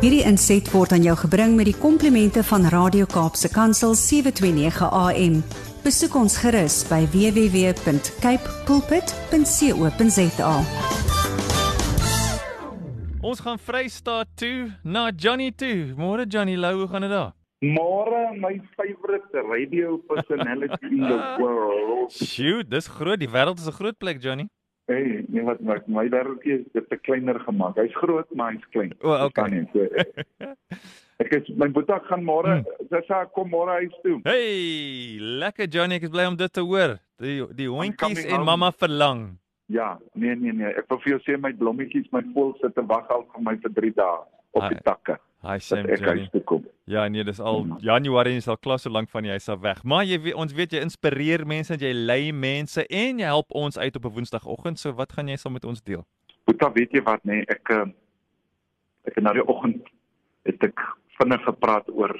Hierdie inset word aan jou gebring met die komplimente van Radio Kaapse Kansel 729 AM. Besoek ons gerus by www.cape pulpit.co.za. Ons gaan Vrystaat toe na Johnny toe. Môre Johnny Lou, hoe gaan dit daar? Môre my favourite radio personality in the world. Shoot, dis groot. Die wêreld is 'n groot plek, Johnny. Hey, nee wat maak my wêreldjie is dit te kleiner gemaak. Hy's groot, maar hy's klein. O, oh, okay. Nie, so, ek is my boetie gaan môre, hmm. sy sê kom môre huis toe. Hey, lekker Johnny, ek is bly om dit te hoor. Die die hondjies en mamma verlang. Ja, nee nee nee, ek wil vir jou sê my blommetjies, my voëls sit te wag al vir my vir 3 dae op die takke. Hi Sam Johnny. Ja, nee, dis al ja. Januarie is al klas so lank van jy is al weg. Maar jy weet ons weet jy inspireer mense, jy lei mense en jy help ons uit op 'n Woensdagoggend. So wat gaan jy saam met ons deel? Boeta, weet jy wat nê, nee, ek eh, ek het nou die oggend het ek vinnig gepraat oor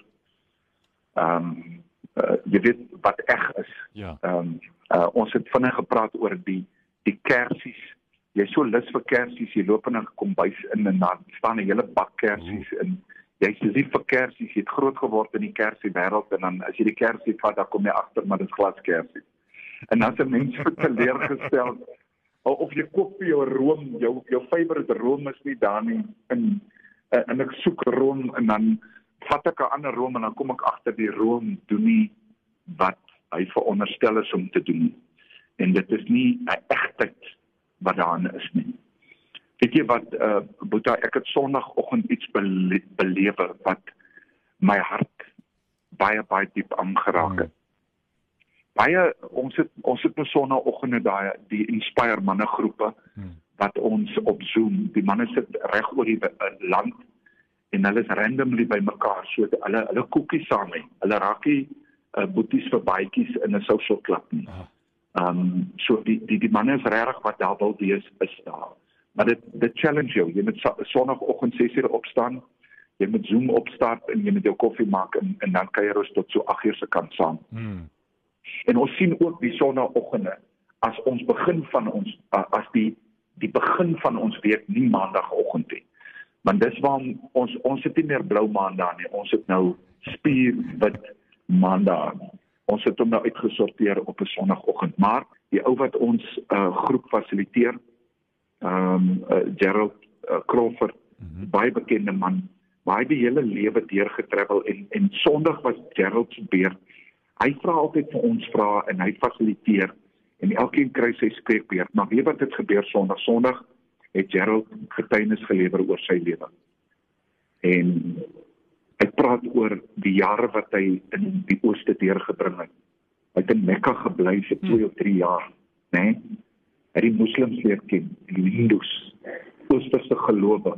ehm um, uh, jy weet wat eg is. Ja. Ehm um, uh, ons het vinnig gepraat oor die die kersies jy's so lus vir kersies, jy loop in 'n kombuis in en dan staan 'n hele bak kersies in. Jy's so lief vir kersies, jy het groot geword in die kersie wêreld en dan as jy die kersie vat, dan kom jy agter maar dit glaskersies. En dan se mense teleurgestel of jy koop vir jou room, jou jou favourite room is nie daar nie in en ek soek room en dan vat ek 'n ander room en dan kom ek agter die room doen nie wat hy veronderstel is om te doen. En dit is nie 'n egtheid wat daarin is nie. Weet jy wat uh Boeta, ek het Sondagoggend iets bele belewe wat my hart baie baie diep aangeraak het. Hmm. Baie ons het ons het op Sondagoggende daai die Inspire manne groepe hmm. wat ons op Zoom, die manne sit reg oor die uh, land en hulle is randomly by mekaar so hulle hulle koekies saam hê. Hulle raak nie uh, boeties vir baadjies in 'n social club nie. Uh. Ehm um, so die die die manne is regtig wat daar wil wees is daar. Maar dit dit challenge jou. Jy moet sonoggend 6:00 opstaan. Jy moet Zoom opstart en jy moet jou koffie maak en en dan kuier ons tot so 8:00 se kant saam. Hmm. En ons sien ook die sonoggende as ons begin van ons as die die begin van ons week nie maandagooggend nie. Want dis waar ons ons het nie meer blou maandag nie. Ons het nou spier wit maandag ons het hom nou uitgesorteer op 'n sonoggend maar die ou wat ons uh, groep fasiliteer ehm um, uh, Gerald uh, Crawford mm -hmm. baie bekende man baie die hele lewe deurgetravel en en Sondag was Gerald se beurt. Hy vra altyd vir ons vra en hy fasiliteer en elkeen kry sy spreekbeurt maar weet wat het gebeur Sondag? Sondag het Gerald getuienis gelewer oor sy lewe. En praat oor die jare wat hy in die ooste deurgebring het. Hy het in Mekka gebly vir 2 hmm. of 3 jaar, né? Nee? Hy het die moslems leer ken, die Hindus, oosterse gelowe,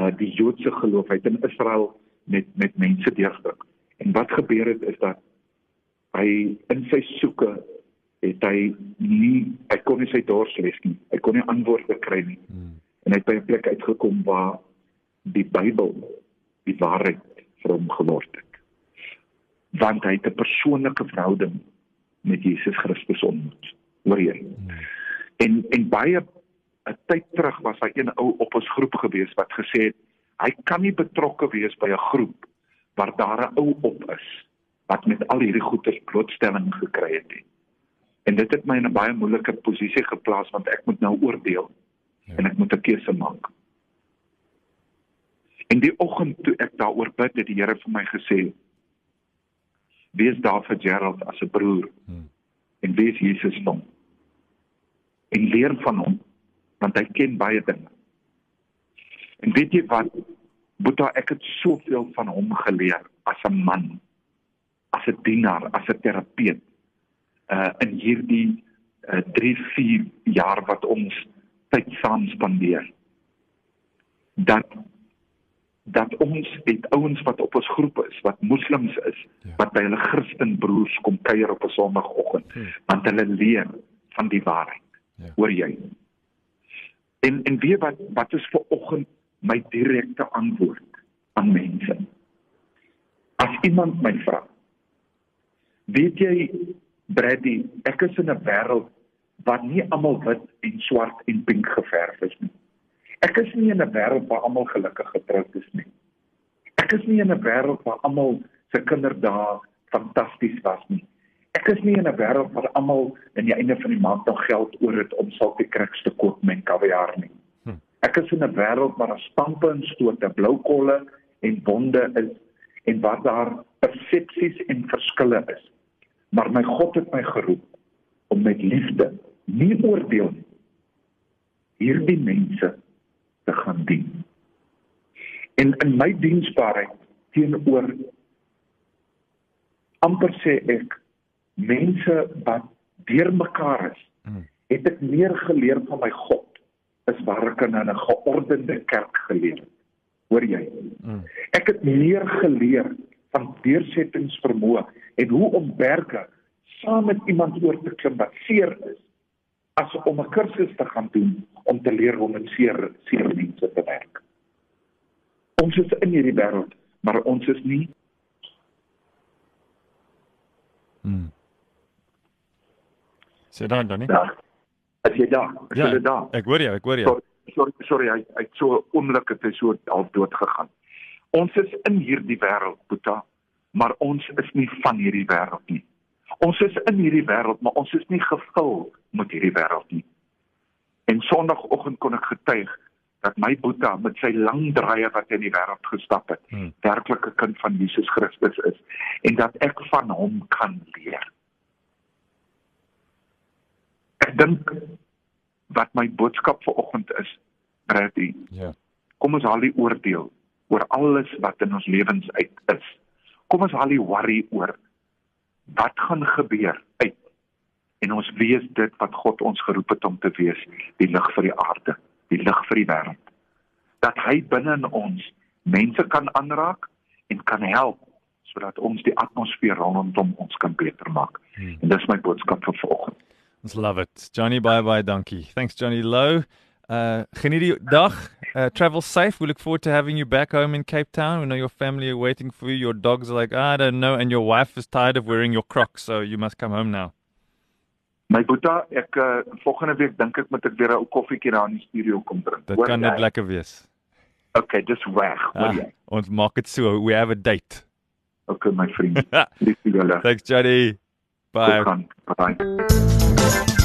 uh die Joodse geloof. Hy het in Israel met met mense deurgebring. En wat gebeur het is dat hy in sy soeke het hy nie hy kon nie sy dors les nie. Hy kon nie antwoorde kry nie. Hmm. En hy het by 'n plek uitgekom waar die Bybel die waarheid vir hom geword het. Want hy het 'n persoonlike verhouding met Jesus Christus ontmoet. Hoor jy? Hmm. En en baie 'n tyd terug was hy een ou op ons groep gewees wat gesê het hy kan nie betrokke wees by 'n groep waar daar 'n ou op is wat met al hierdie goeie blootstelling gekry het nie. En dit het my in 'n baie moeilike posisie geplaas want ek moet nou oordeel ja. en ek moet 'n keuse maak. En die oggend toe ek daaroor bid, het die Here vir my gesê: "Wees daar vir Gerald as 'n broer hmm. en wees Jesus hom. En leer van hom, want hy ken baie dinge." En weet jy wat? Boeta, ek het soveel van hom geleer as 'n man, as 'n dienaar, as 'n terapeut. Uh in hierdie uh 3, 4 jaar wat ons tyd saam spandeer. Dat dat ons het ouens wat op ons groep is wat moslems is ja. wat by hulle Christen broers kom kuier op 'n Sondagoggend ja. want hulle leer van die waarheid. Ja. Hoor jy? En en weet wat wat is vir oggend my direkte antwoord aan mense? As iemand my vra, weet jy Brady, ek is in 'n wêreld waar nie almal wit en swart en pink geverf is nie. Ek is nie in 'n wêreld waar almal gelukkig getroud is nie. Ek is nie in 'n wêreld waar almal se kinderdae fantasties was nie. Ek is nie in 'n wêreld waar almal aan die einde van die maand nog geld oor het om salty kriks te koop met kaviaar nie. Hm. Ek is in 'n wêreld waar daar stampe en stote, blou kolle en wonde is en waar daar persepsies en verskille is. Maar my God het my geroep om met liefde, nie oordeel nie, hierdie mense te gaan dien. En in my diensbaarheid teenoor amper sê ek mense wat deurmekaar is, mm. het ek meer geleer van my God as waar ek in 'n geordende kerk geleer het. Hoor jy? Mm. Ek het meer geleer van deursettingsvermoë en hoe om berge saam met iemand oor te klim wat seer is as om 'n kursus te gaan doen om te leer hoe om met seer seer mense te werk. Ons is in hierdie wêreld, maar ons is nie Hmm. Sê dan dan nie. Ja. As jy daar, as ja, jy daar. Ek hoor jou, ek hoor jou. Sorry, sorry, sorry hy hy so oomblik het hy so half dood gegaan. Ons is in hierdie wêreld, Boeta, maar ons is nie van hierdie wêreld nie. Ons is in hierdie wêreld, maar ons is nie gevul met hierdie wêreld nie. En Sondagoggend kon ek getuig dat my Boeta met sy lang draaie wat in die wêreld gestap het, hmm. werklik 'n kind van Jesus Christus is en dat ek van hom kan leer. Ek dink wat my boodskap vir oggend is, Brady. Ja. Kom ons haal die oordeel oor alles wat in ons lewens uit is. Kom ons haal die worry oor wat gaan gebeur uit en ons wees dit wat God ons geroep het om te wees, die lig vir die aarde, die lig vir die wêreld. Dat hy binne in ons mense kan aanraak en kan help sodat ons die atmosfeer rondom ons kan beter maak. Hmm. En dis my boodskap vir vanoggend. Ons love it. Johnny bye bye dankie. Thanks Johnny Low. Uh geniet die dag. Uh, travel safe. We look forward to having you back home in Cape Town. We know your family are waiting for you. Your dogs are like, I don't know, and your wife is tired of wearing your Crocs, so you must come home now. My boeta, ek uh, volgende week dink ek moet ek weer 'n ou koffietjie daar in die studio kom drink. Dit kan net lekker wees. Okay, dis reg. Ah, ons maak dit so. We have a date. Okay, my vriend. Liefde julle. Thanks, Johnny. Bye. Bye.